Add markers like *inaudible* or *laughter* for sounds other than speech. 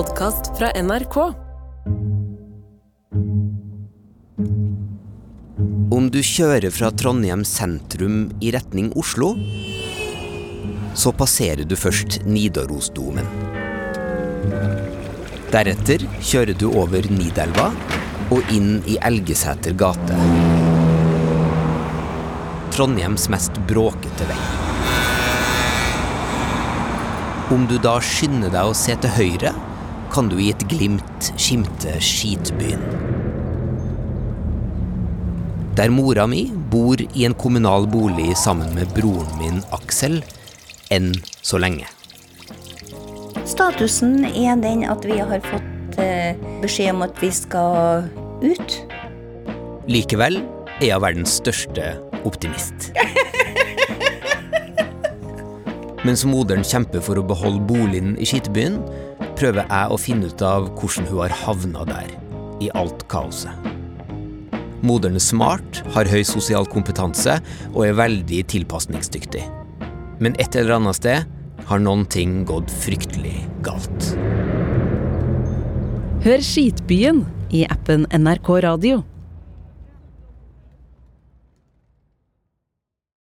podkast fra NRK. Om du kjører fra Trondheim sentrum i retning Oslo, så passerer du først Nidarosdomen. Deretter kjører du over Nidelva og inn i Elgeseter gate. Trondheims mest bråkete vei. Om du da skynder deg å se til høyre, kan du i et glimt skimte skitbyen. Der mora mi bor i en kommunal bolig sammen med broren min Aksel, enn så lenge. Statusen er den at vi har fått eh, beskjed om at vi skal ut. Likevel er jeg verdens største optimist. *laughs* Mens moderen kjemper for å beholde boligen i skitbyen, prøver jeg å finne ut av hvordan hun har havna der, i alt kaoset. Moderen er smart, har høy sosial kompetanse og er veldig tilpasningsdyktig. Men et eller annet sted har noen ting gått fryktelig galt. Hør Skitbyen i appen NRK Radio.